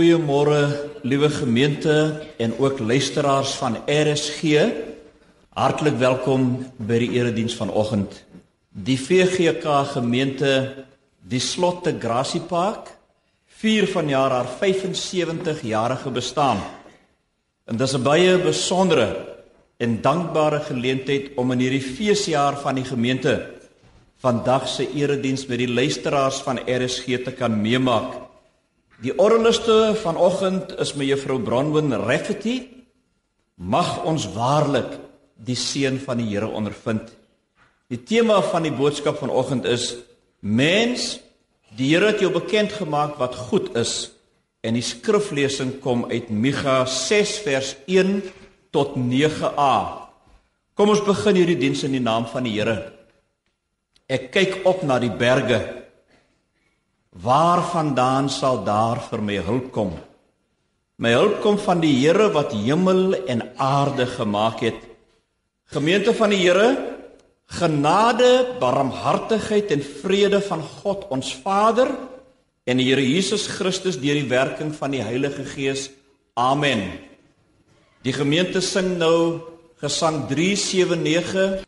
Goeiemôre liewe gemeente en ook luisteraars van RSG. Hartlik welkom by die erediens vanoggend. Die VGK gemeente die Slotte Grassy Park vier vanjaar haar 75 jarige bestaan. En dis 'n baie besondere en dankbare geleentheid om in hierdie feesjaar van die gemeente vandag se erediens met die luisteraars van RSG te kan meemaak. Die orgeliste vanoggend is me juffrou Bronwyn Rafferty. Mag ons waarlik die seën van die Here ondervind. Die tema van die boodskap vanoggend is mens die Here het jou bekend gemaak wat goed is en die skriflesing kom uit Micha 6 vers 1 tot 9a. Kom ons begin hierdie diens in die naam van die Here. Ek kyk op na die berge Waarvandaan sal daar vir my hulp kom? My hulp kom van die Here wat hemel en aarde gemaak het. Gemeente van die Here, genade, barmhartigheid en vrede van God ons Vader en die Here Jesus Christus deur die werking van die Heilige Gees. Amen. Die gemeente sing nou Gesang 379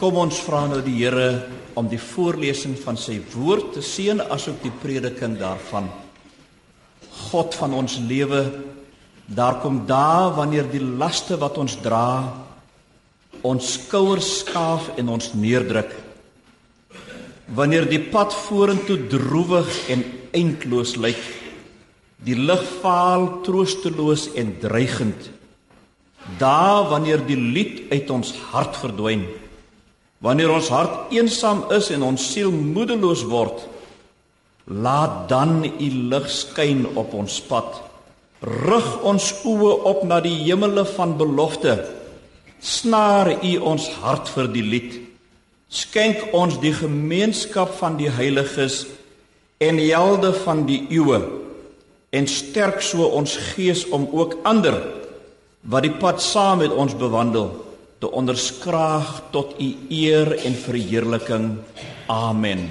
Kom ons vra nou die Here om die voorlesing van sy woord te seën asook die prediking daarvan. God van ons lewe, daar kom dae wanneer die laste wat ons dra ons skouers skaaf en ons neerdruk. Wanneer die pad vorentoe droewig en eindloos lyk, die lig vaal, troosteloos en dreigend. Daar wanneer die lied uit ons hart verdwyn. Wanneer ons hart eensaam is en ons siel moedeloos word, laat dan u lig skyn op ons pad. Rig ons oë op na die hemele van belofte. Snaar u ons hart vir die lied. Skenk ons die gemeenskap van die heiliges en helde van die eeue en sterk so ons gees om ook ander wat die pad saam met ons bewandel te onderskraag tot u eer en verheerliking. Amen.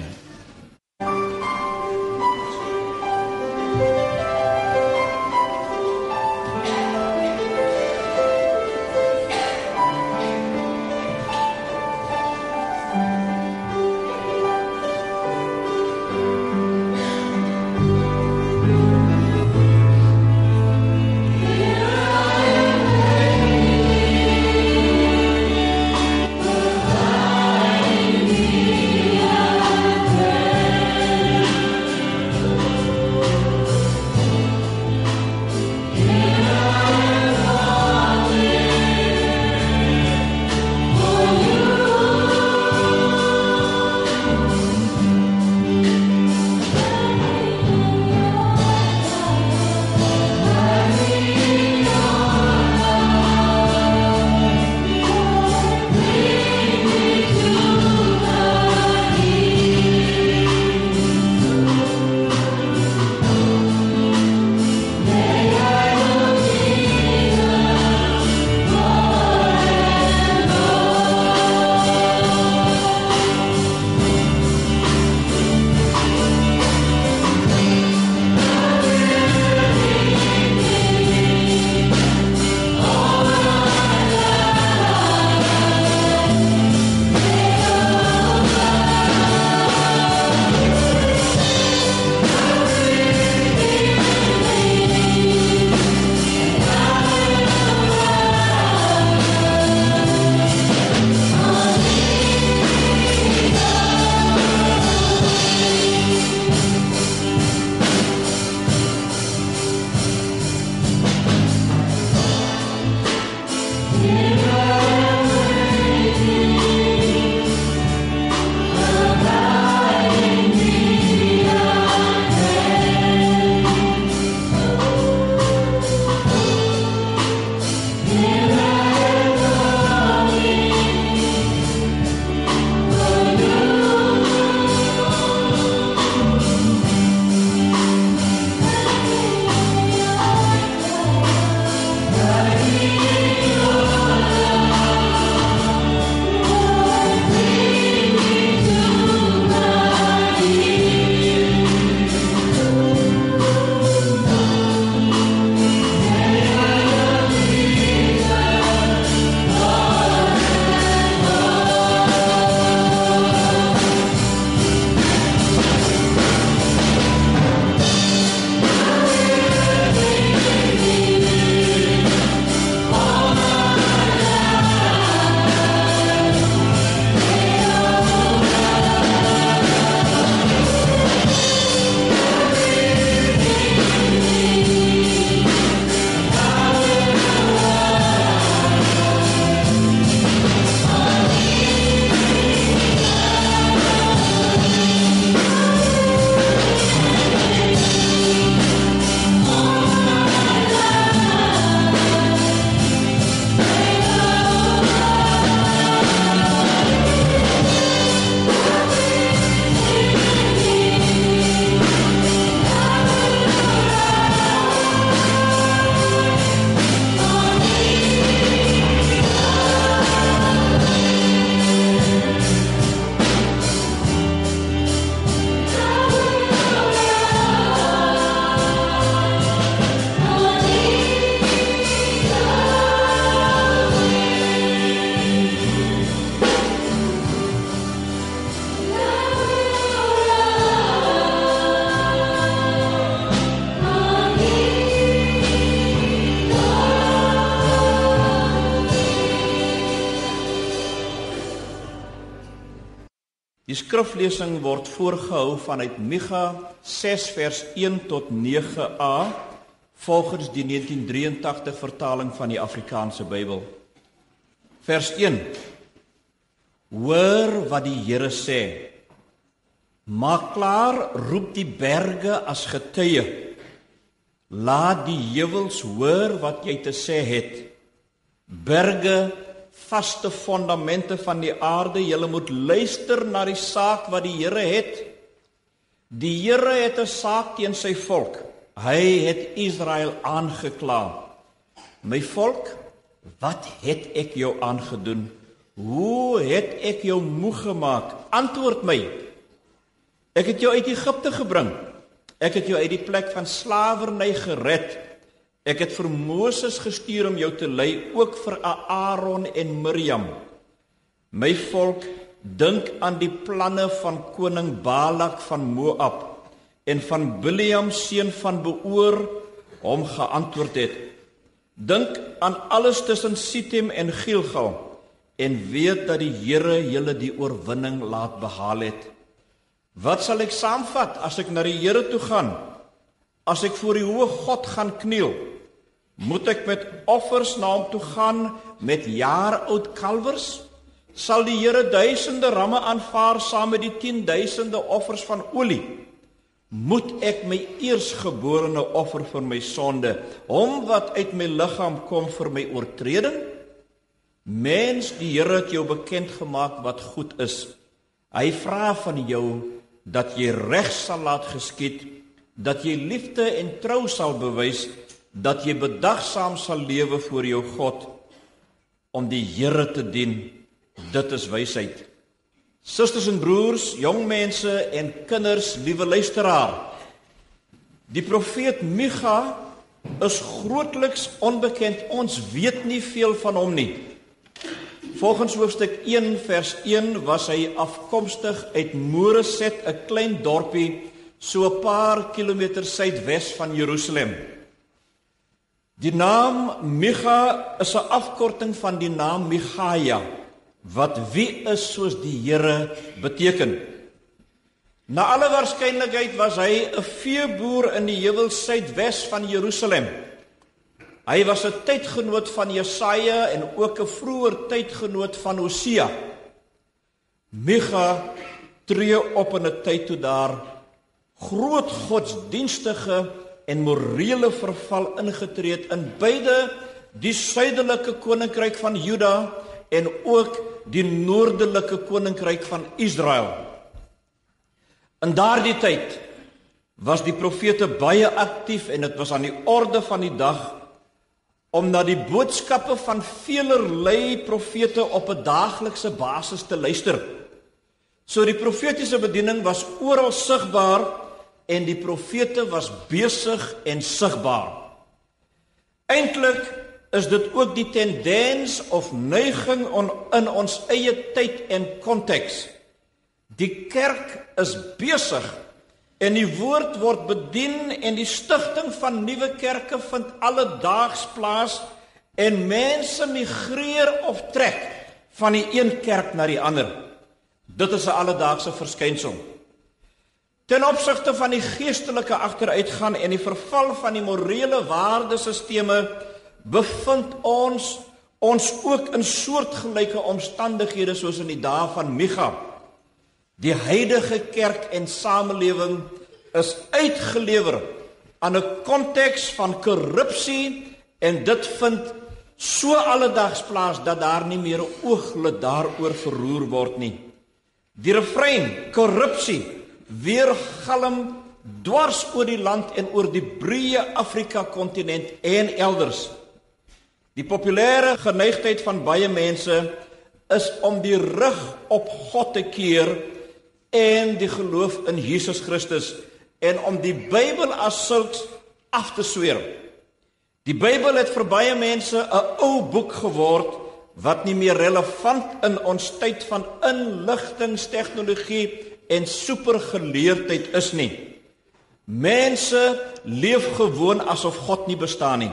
Skriflesing word voorgehou vanuit Micha 6 vers 1 tot 9a volgens die 1983 vertaling van die Afrikaanse Bybel. Vers 1. Hoor wat die Here sê. Maak klaar, roep die berge as getuie. Laat die heuwels hoor wat jy te sê het. Berge, vaste fondamente van die aarde, julle moet luister na die saak wat die Here het. Die Here het 'n saak teen sy volk. Hy het Israel aangekla. My volk, wat het ek jou aangedoen? Hoe het ek jou moeg gemaak? Antwoord my. Ek het jou uit Egipte gebring. Ek het jou uit die plek van slawerny gered. Ek het vir Moses gestuur om jou te lei, ook vir Aaron en Miriam. My volk, dink aan die planne van koning Balak van Moab en van Bileam seun van Beoor hom geantwoord het. Dink aan alles tussen Sittim en Gilgal en weet dat die Here julle die oorwinning laat behaal het. Wat sal ek saamvat as ek na die Here toe gaan? As ek voor die hoë God gaan kniel moet ek met offers na hom toe gaan met jaar oud kalwers sal die Here duisende ramme aanvaar saam met die 10000de offers van olie moet ek my eersgeborene offer vir my sonde, hom wat uit my liggaam kom vir my oortreding? Mens, die Here het jou bekend gemaak wat goed is. Hy vra van jou dat jy reg sal laat geskied, dat jy liefde en trou sal bewys, dat jy bedagsaam sal lewe voor jou God om die Here te dien. Dit is wysheid. Susters en broers, jong mense en kinders, liewe luisteraar. Die profeet Micha is grootliks onbekend. Ons weet nie veel van hom nie. Volgens hoofstuk 1 vers 1 was hy afkomstig uit Moreset, 'n klein dorpie so 'n paar kilometer suidwes van Jerusalem. Die naam Micha is 'n afkorting van die naam Michaia wat wie is soos die Here beteken. Na alle waarskynlikheid was hy 'n veeboer in die heuwel suidwes van Jerusalem. Hy was 'n tydgenoot van Jesaja en ook 'n vroeër tydgenoot van Hosea. Micha tree op in 'n tyd toe daar groot godsdienstige en morele verval ingetree het in beide die suidelike koninkryk van Juda en ook die noordelike koninkryk van Israel. In daardie tyd was die profete baie aktief en dit was aan die orde van die dag om na die boodskappe van velerlei profete op 'n daaglikse basis te luister. So die profetiese bediening was oral sigbaar en die profete was besig en sigbaar. Eintlik is dit ook die tendens of neiging on, in ons eie tyd en konteks. Die kerk is besig en die woord word bedien en die stigting van nuwe kerke vind alledaags plaas en mense migreer of trek van die een kerk na die ander. Dit is 'n alledaagse verskynsel. Ten opsigte van die geestelike agteruitgaan en die verval van die morele waardesisteme bevind ons ons ook in soortgelyke omstandighede soos in die dae van Micha. Die heidige kerk en samelewing is uitgelewer aan 'n konteks van korrupsie en dit vind so alledaags plaas dat daar nie meer 'n ooglid daaroor verroer word nie. Die refrein korrupsie weer galm dwars oor die land en oor die breë Afrika kontinent en elders. Die populêre geneigtheid van baie mense is om die rug op God te keer en die geloof in Jesus Christus en om die Bybel as sulks af te sweer. Die Bybel het vir baie mense 'n ou boek geword wat nie meer relevant in ons tyd van inligtingstegnologie en supergeleerdheid is nie. Mense leef gewoon asof God nie bestaan nie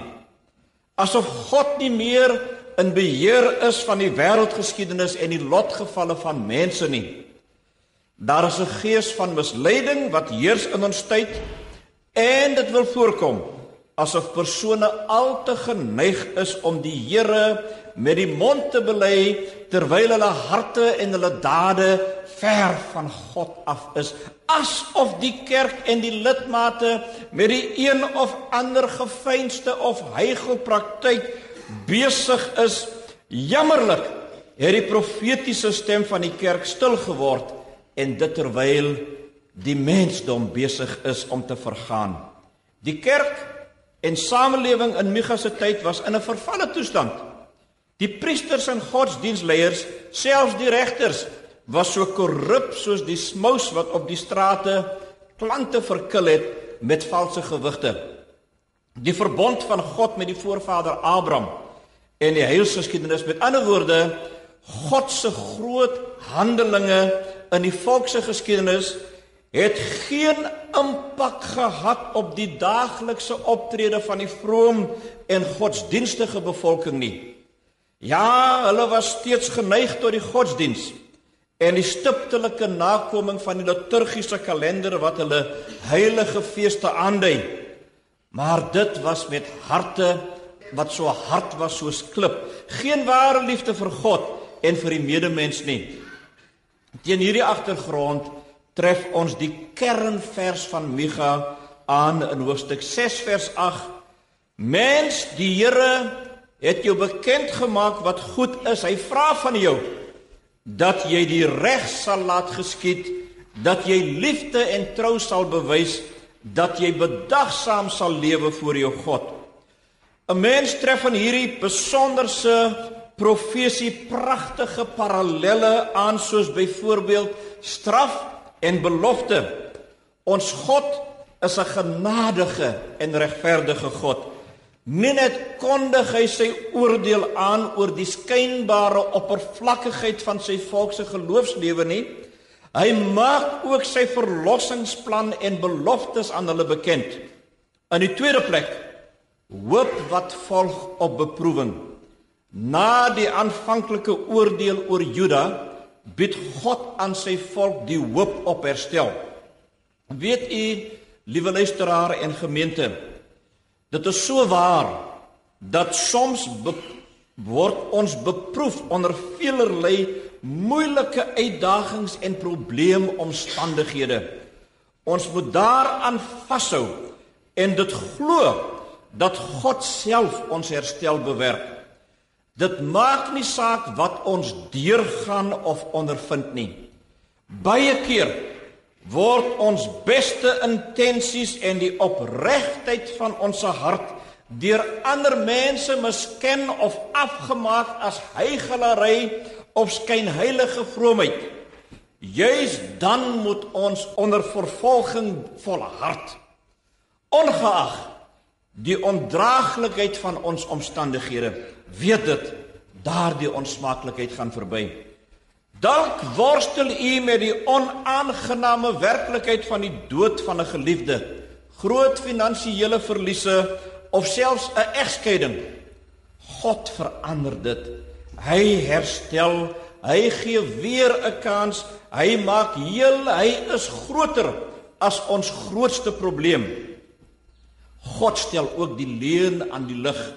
asof God nie meer in beheer is van die wêreldgeskiedenis en die lotgevalle van mense nie. Daar is 'n gees van misleiding wat heers in ons tyd en dit wil voorkom asof persone al te geneig is om die Here met die mond te bely terwyl hulle harte en hulle dade ver van God af is asof die kerk en die lidmate met die een of ander gefeinste of heigelpraktyk besig is jammerlik het die profetiese stem van die kerk stil geword en dit terwyl die mensdom besig is om te vergaan die kerk En samelewing in Micha se tyd was in 'n vervalle toestand. Die priesters en godsdienstleiers, selfs die regters, was so korrup soos die smous wat op die strate plante verkil het met valse gewigte. Die verbond van God met die voorvader Abraham en die heilsgeskiedenis met ander woorde God se groot handelinge in die volks se geskiedenis het geen impak gehad op die daaglikse optrede van die vroom en godsdienstige bevolking nie. Ja, hulle was steeds geneig tot die godsdiens en die stiptelike nakoming van die liturgiese kalender wat hulle heilige feeste aandui. Maar dit was met harte wat so hard was soos klip, geen ware liefde vir God en vir die medemens nie. Teen hierdie agtergrond tref ons die kernvers van Micha aan in hoofstuk 6 vers 8. Mens, die Here het jou bekend gemaak wat goed is. Hy vra van jou dat jy die reg sal laat geskied, dat jy liefde en trou sal bewys, dat jy bedagsaam sal lewe voor jou God. 'n Mens tref van hierdie besonderse profesie pragtige parallelle aan soos byvoorbeeld straf en belofte. Ons God is 'n genadige en regverdige God. Nie net kondig hy sy oordeel aan oor die skynbare oppervlakkigheid van sy volk se geloofslewe nie, hy maak ook sy verlossingsplan en beloftes aan hulle bekend. In die tweede plek, hoop wat volg op beproewing. Na die aanvanklike oordeel oor Juda bied God aan sy volk die hoop op herstel. Weet u, liewe luisteraar en gemeente, dit is so waar dat soms word ons beproef onder veelerlei moeilike uitdagings en probleemomstandighede. Ons moet daaraan vashou en dit glo dat God self ons herstel bewerk. Dit maak nie saak wat ons deurgaan of ondervind nie. Baie keer word ons beste intensies en die opregtheid van ons hart deur ander mense misken of afgemaak as heigelary of skynheilige vroomheid. Juis dan moet ons onder vervolging volhard. Ongeag die ondraaglikheid van ons omstandighede weet dit daardie onsmaaklikheid gaan verby. Dalk worstel u met die onaangename werklikheid van die dood van 'n geliefde, groot finansiële verliese of selfs 'n egskeiding. God verander dit. Hy herstel, hy gee weer 'n kans, hy maak heel, hy is groter as ons grootste probleem. God stel ook die leuen aan die lig.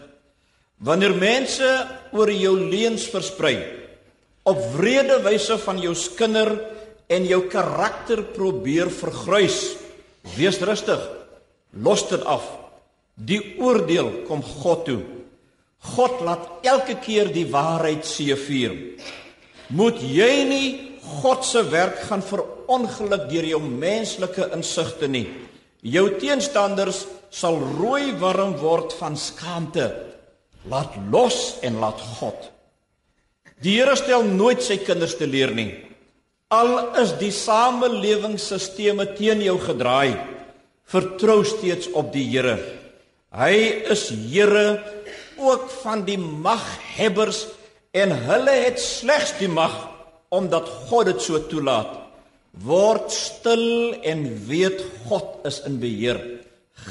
Wanneer mense oor jou leuns versprei, op wrede wyse van jou skinder en jou karakter probeer vergruis, wees rustig. Los dit af. Die oordeel kom God toe. God laat elke keer die waarheid seëvier. Moet jy nie God se werk gaan verongeluk deur jou menslike insigte nie. Jou teenstanders sal rooi warm word van skaamte Laat los en laat God. Die Here stel nooit sy kinders te leer nie. Al is die samelewingsstelsels teen jou gedraai, vertrou steeds op die Here. Hy is Here ook van die maghebbers en hulle het slegs die mag omdat God dit so toelaat. Word stil en weet God is in beheer.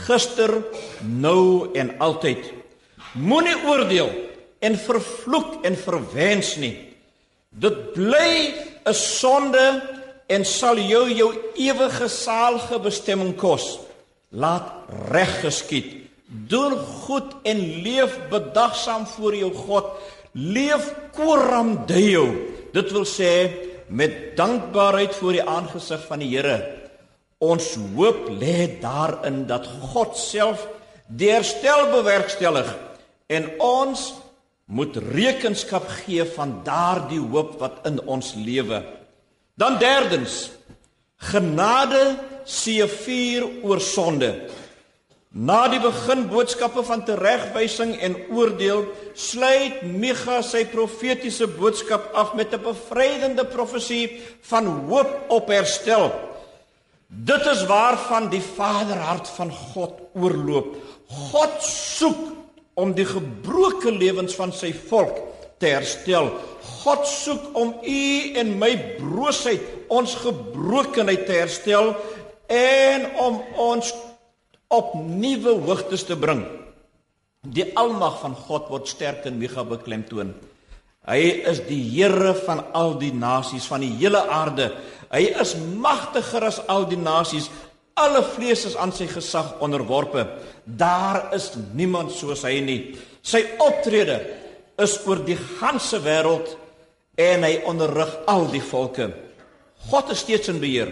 Gister, nou en altyd. Moenie oordeel en vervloek en verwens nie. Dit bly 'n sonde en sal jou jou ewige saalige bestemming kos. Laat reg geskied. Doen goed en leef bedagsaam voor jou God. Leef koram deo. Dit wil sê met dankbaarheid voor die aangesig van die Here. Ons hoop lê daarin dat God self die herstel bewerkstellig en ons moet rekenskap gee van daardie hoop wat in ons lewe. Dan derdens, genade seëvier oor sonde. Na die begin boodskappe van teregwysing en oordeel, sluit Micha sy profetiese boodskap af met 'n bevrydende profesie van hoop op herstel. Dit is waarvan die Vaderhart van God oorloop. God soek om die gebroke lewens van sy volk te herstel. God soek om u en my broosheid, ons gebrokenheid te herstel en om ons op nuwe hoogtes te bring. Die almag van God word sterk in Micha beklemtoon. Hy is die Here van al die nasies van die hele aarde. Hy is magtiger as al die nasies. Alle vlees is aan sy gesag onderworpe. Daar is niemand soos hy nie. Sy optrede is oor die ganse wêreld en hy onderrig al die volke. God is steeds in beheer.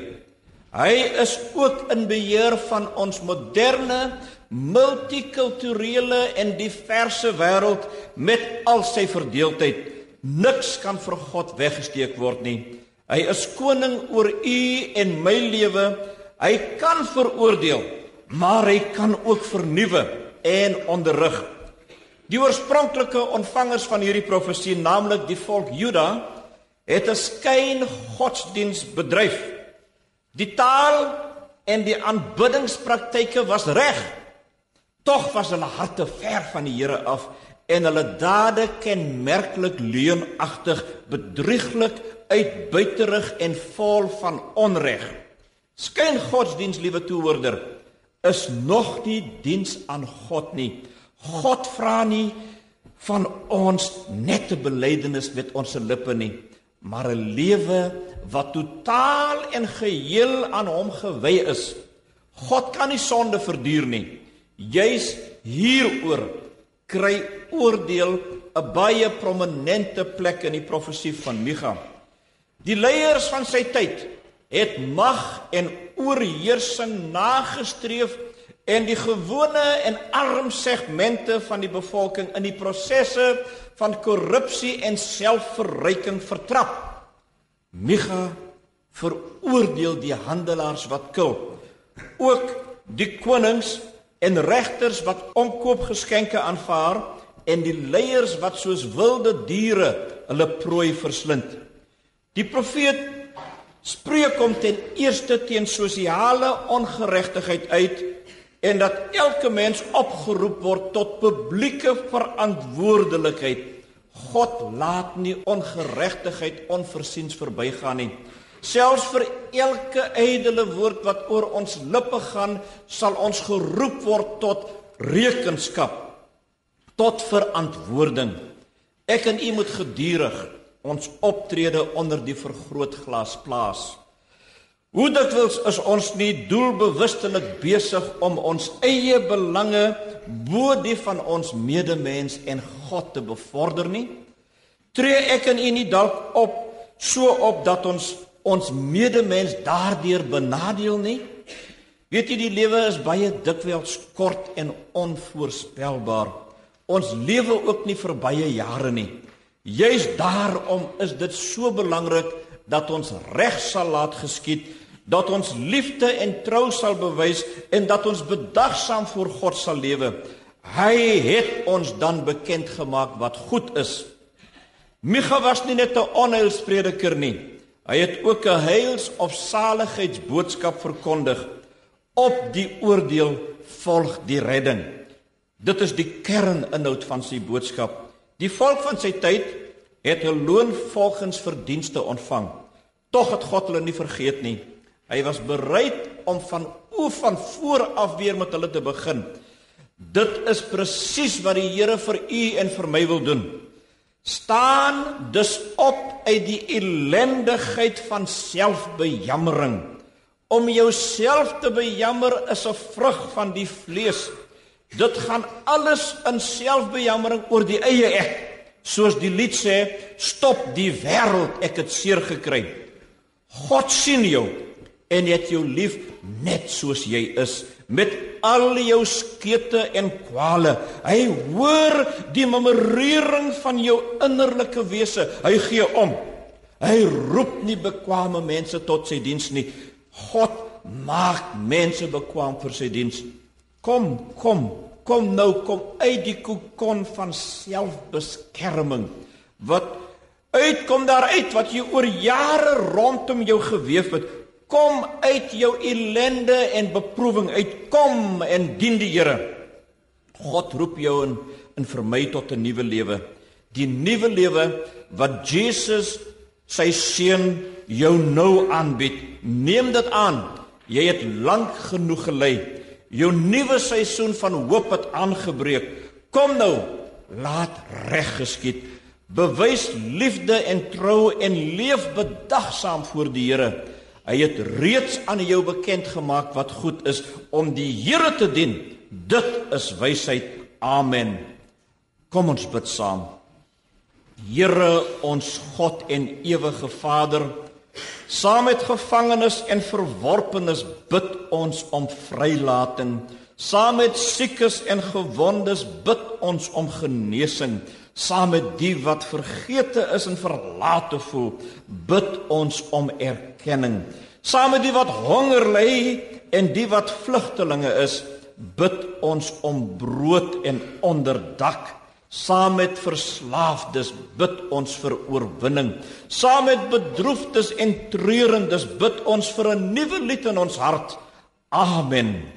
Hy is ook in beheer van ons moderne multikulturele en diverse wêreld met al sy verdeeldheid. Niks kan vir God weggesteek word nie. Hy is koning oor u en my lewe. Hy kan veroordeel, maar hy kan ook vernuwe en onderrig. Die oorspronklike ontvangers van hierdie profesie, naamlik die volk Juda, het 'n skyn godsdiens bedryf Die taal en die aanbiddingspraktyke was reg. Tog was hulle harte ver van die Here af en hulle dade kenmerklik leuenagtig, bedrieglik, uitbuiterig en vol van onreg. Skyn godsdiens, liewe toehoorder, is nog nie diens aan God nie. God vra nie van ons net 'n belydenis met ons lippe nie, maar 'n lewe wat totaal en geheel aan hom gewy is. God kan nie sonde verduur nie. Juis hieroor kry oordeel 'n baie prominente plek in die profesie van Micha. Die leiers van sy tyd het mag en oorheersing nagestreef en die gewone en arm segmente van die bevolking in die prosesse van korrupsie en selfverryking vertrap. Micha veroordeel die handelaars wat kil. Ook die konings en regters wat omkoopgeskenke aanvaar en die leiers wat soos wilde diere hulle prooi verslind. Die profeet spreek om ten eerste teen sosiale ongeregtigheid uit en dat elke mens opgeroep word tot publieke verantwoordelikheid. God laat nie ongeregtigheid onversiens verbygaan nie. Selfs vir elke ydelle woord wat oor ons lippe gaan, sal ons geroep word tot rekenskap, tot verantwoording. Ek en u moet gedurig ons optrede onder die vergrootglas plaas. Hoe dikwels is ons nie doelbewustelik besig om ons eie belange bo die van ons medemens en God te bevorder nie? Tree ek en u nie dalk op so op dat ons ons medemens daardeur benadeel nie? Weet jy die lewe is baie dikwels kort en onvoorspelbaar. Ons lewe ook nie vir baie jare nie. Juist daarom is dit so belangrik dat ons reg sal laat geskied dat ons liefde en trou sal bewys en dat ons bedagsaam voor God sal lewe. Hy het ons dan bekend gemaak wat goed is. Micha was nie net 'n onheilsprediker nie. Hy het ook 'n heils of saligheidsboodskap verkondig. Op die oordeel volg die redding. Dit is die kerninhoud van sy boodskap. Die volk van sy tyd het 'n loon volgens verdienste ontvang. Tog het God hulle nie vergeet nie. Hy was bereid om van o van voor af weer met hulle te begin. Dit is presies wat die Here vir u en vir my wil doen. Staan dus op uit die ellendigheid van selfbejammering. Om jouself te bejammer is 'n vrug van die vlees. Dit gaan alles in selfbejammering oor die eie ek. Soos die lied sê, stop die wêreld, ek het seer gekry. God sien jou en het jou lief net soos jy is met al jou skete en kwale. Hy hoor die memorering van jou innerlike wese. Hy gee om. Hy roep nie bekwame mense tot sy diens nie. God maak mense bekwam vir sy diens. Kom, kom, kom nou kom uit die kokon van selfbeskerming wat uitkom daar uit wat jy oor jare rondom jou gewef het. Kom uit jou ellende en beproewing uit. Kom en dien die Here. God roep jou in in vir my tot 'n nuwe lewe. Die nuwe lewe wat Jesus sy seun jou nou aanbied. Neem dit aan. Jy het lank genoeg gelei. Jou nuwe seisoen van hoop het aangebreek. Kom nou, laat reg geskied. Bewys liefde en trou en leef bedagsaam voor die Here. Hy het reeds aan jou bekend gemaak wat goed is om die Here te dien. Dit is wysheid. Amen. Kom ons bid saam. Here ons God en ewige Vader, saam met gevangenes en verworpenes bid ons om vrylating. Saam met siekes en gewondes bid ons om genesing. Saam met die wat vergete is en verlate voel, bid ons om erkenning. Saam met die wat honger ly en die wat vlugtelinge is, bid ons om brood en onderdak. Saam met verslaafdes bid ons vir oorwinning. Saam met bedroefdes en treurendes bid ons vir 'n nuwe lied in ons hart. Amen.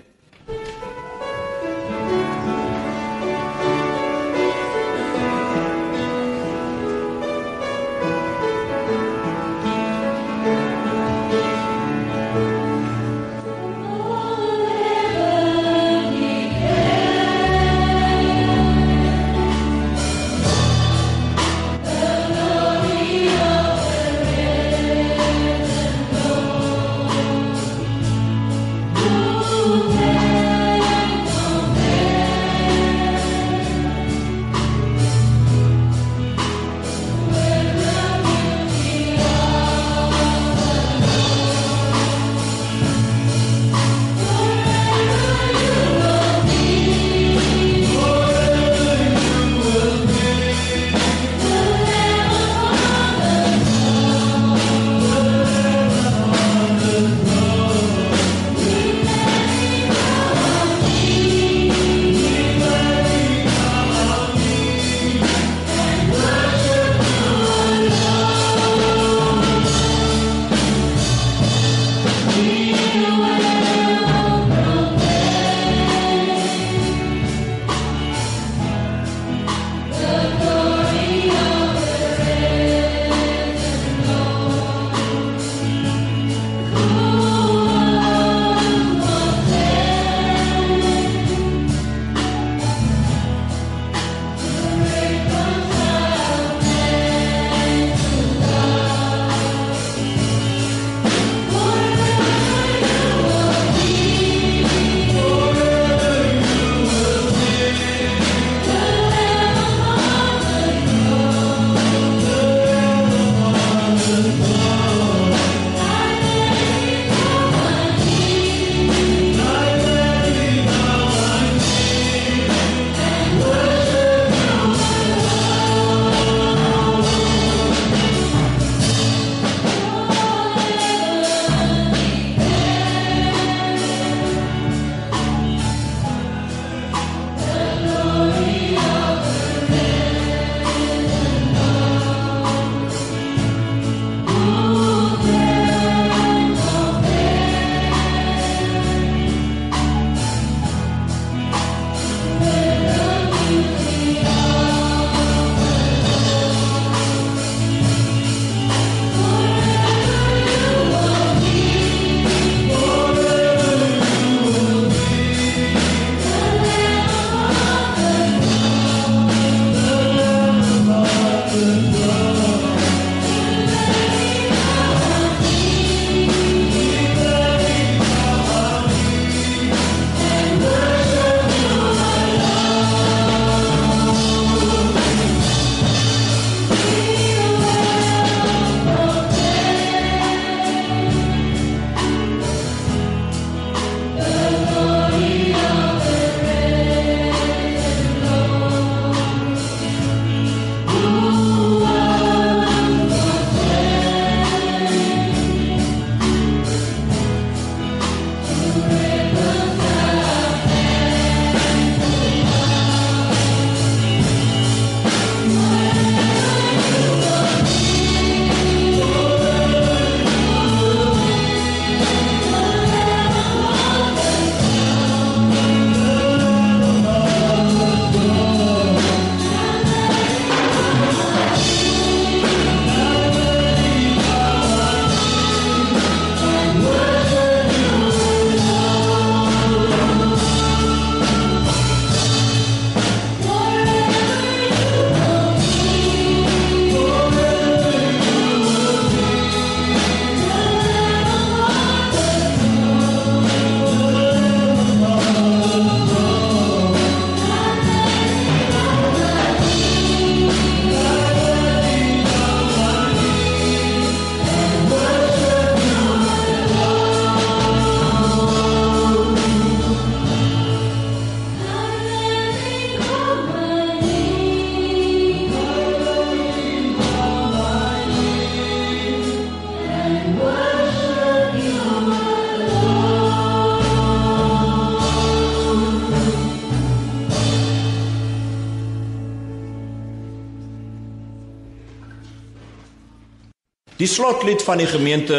Die slotlied van die gemeente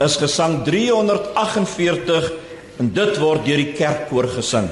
is gesang 348 en dit word deur die kerkkoor gesing.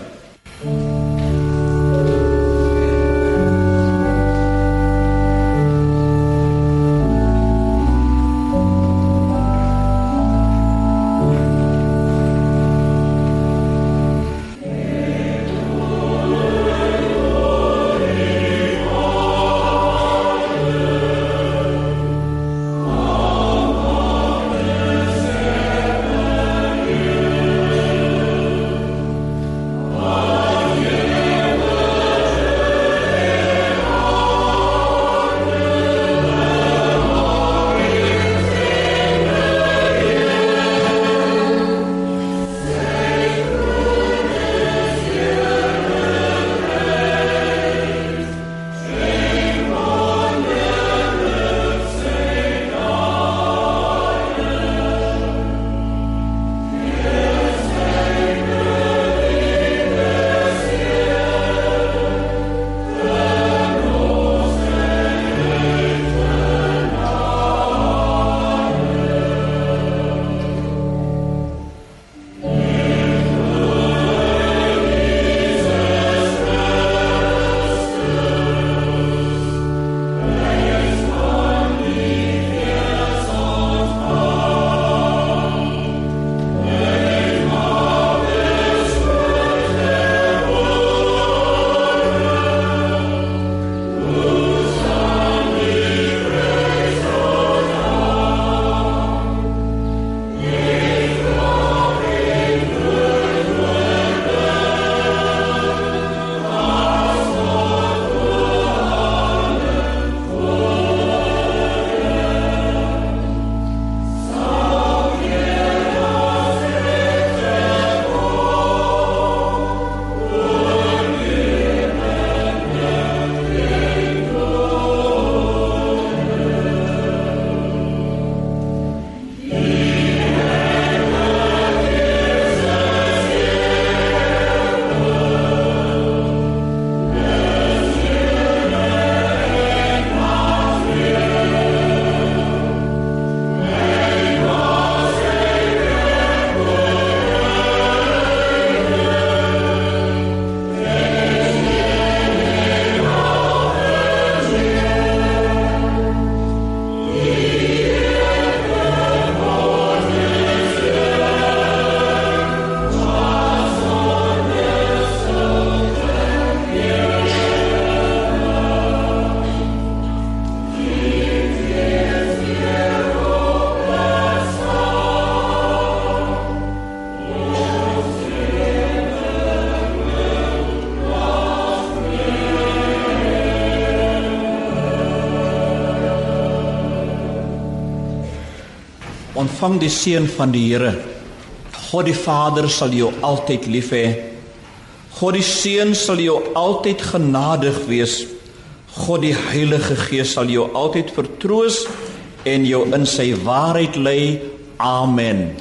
Ontvang die seën van die Here. God die Vader sal jou altyd lief hê. God die Seun sal jou altyd genadig wees. God die Heilige Gees sal jou altyd vertroos en jou in sy waarheid lei. Amen.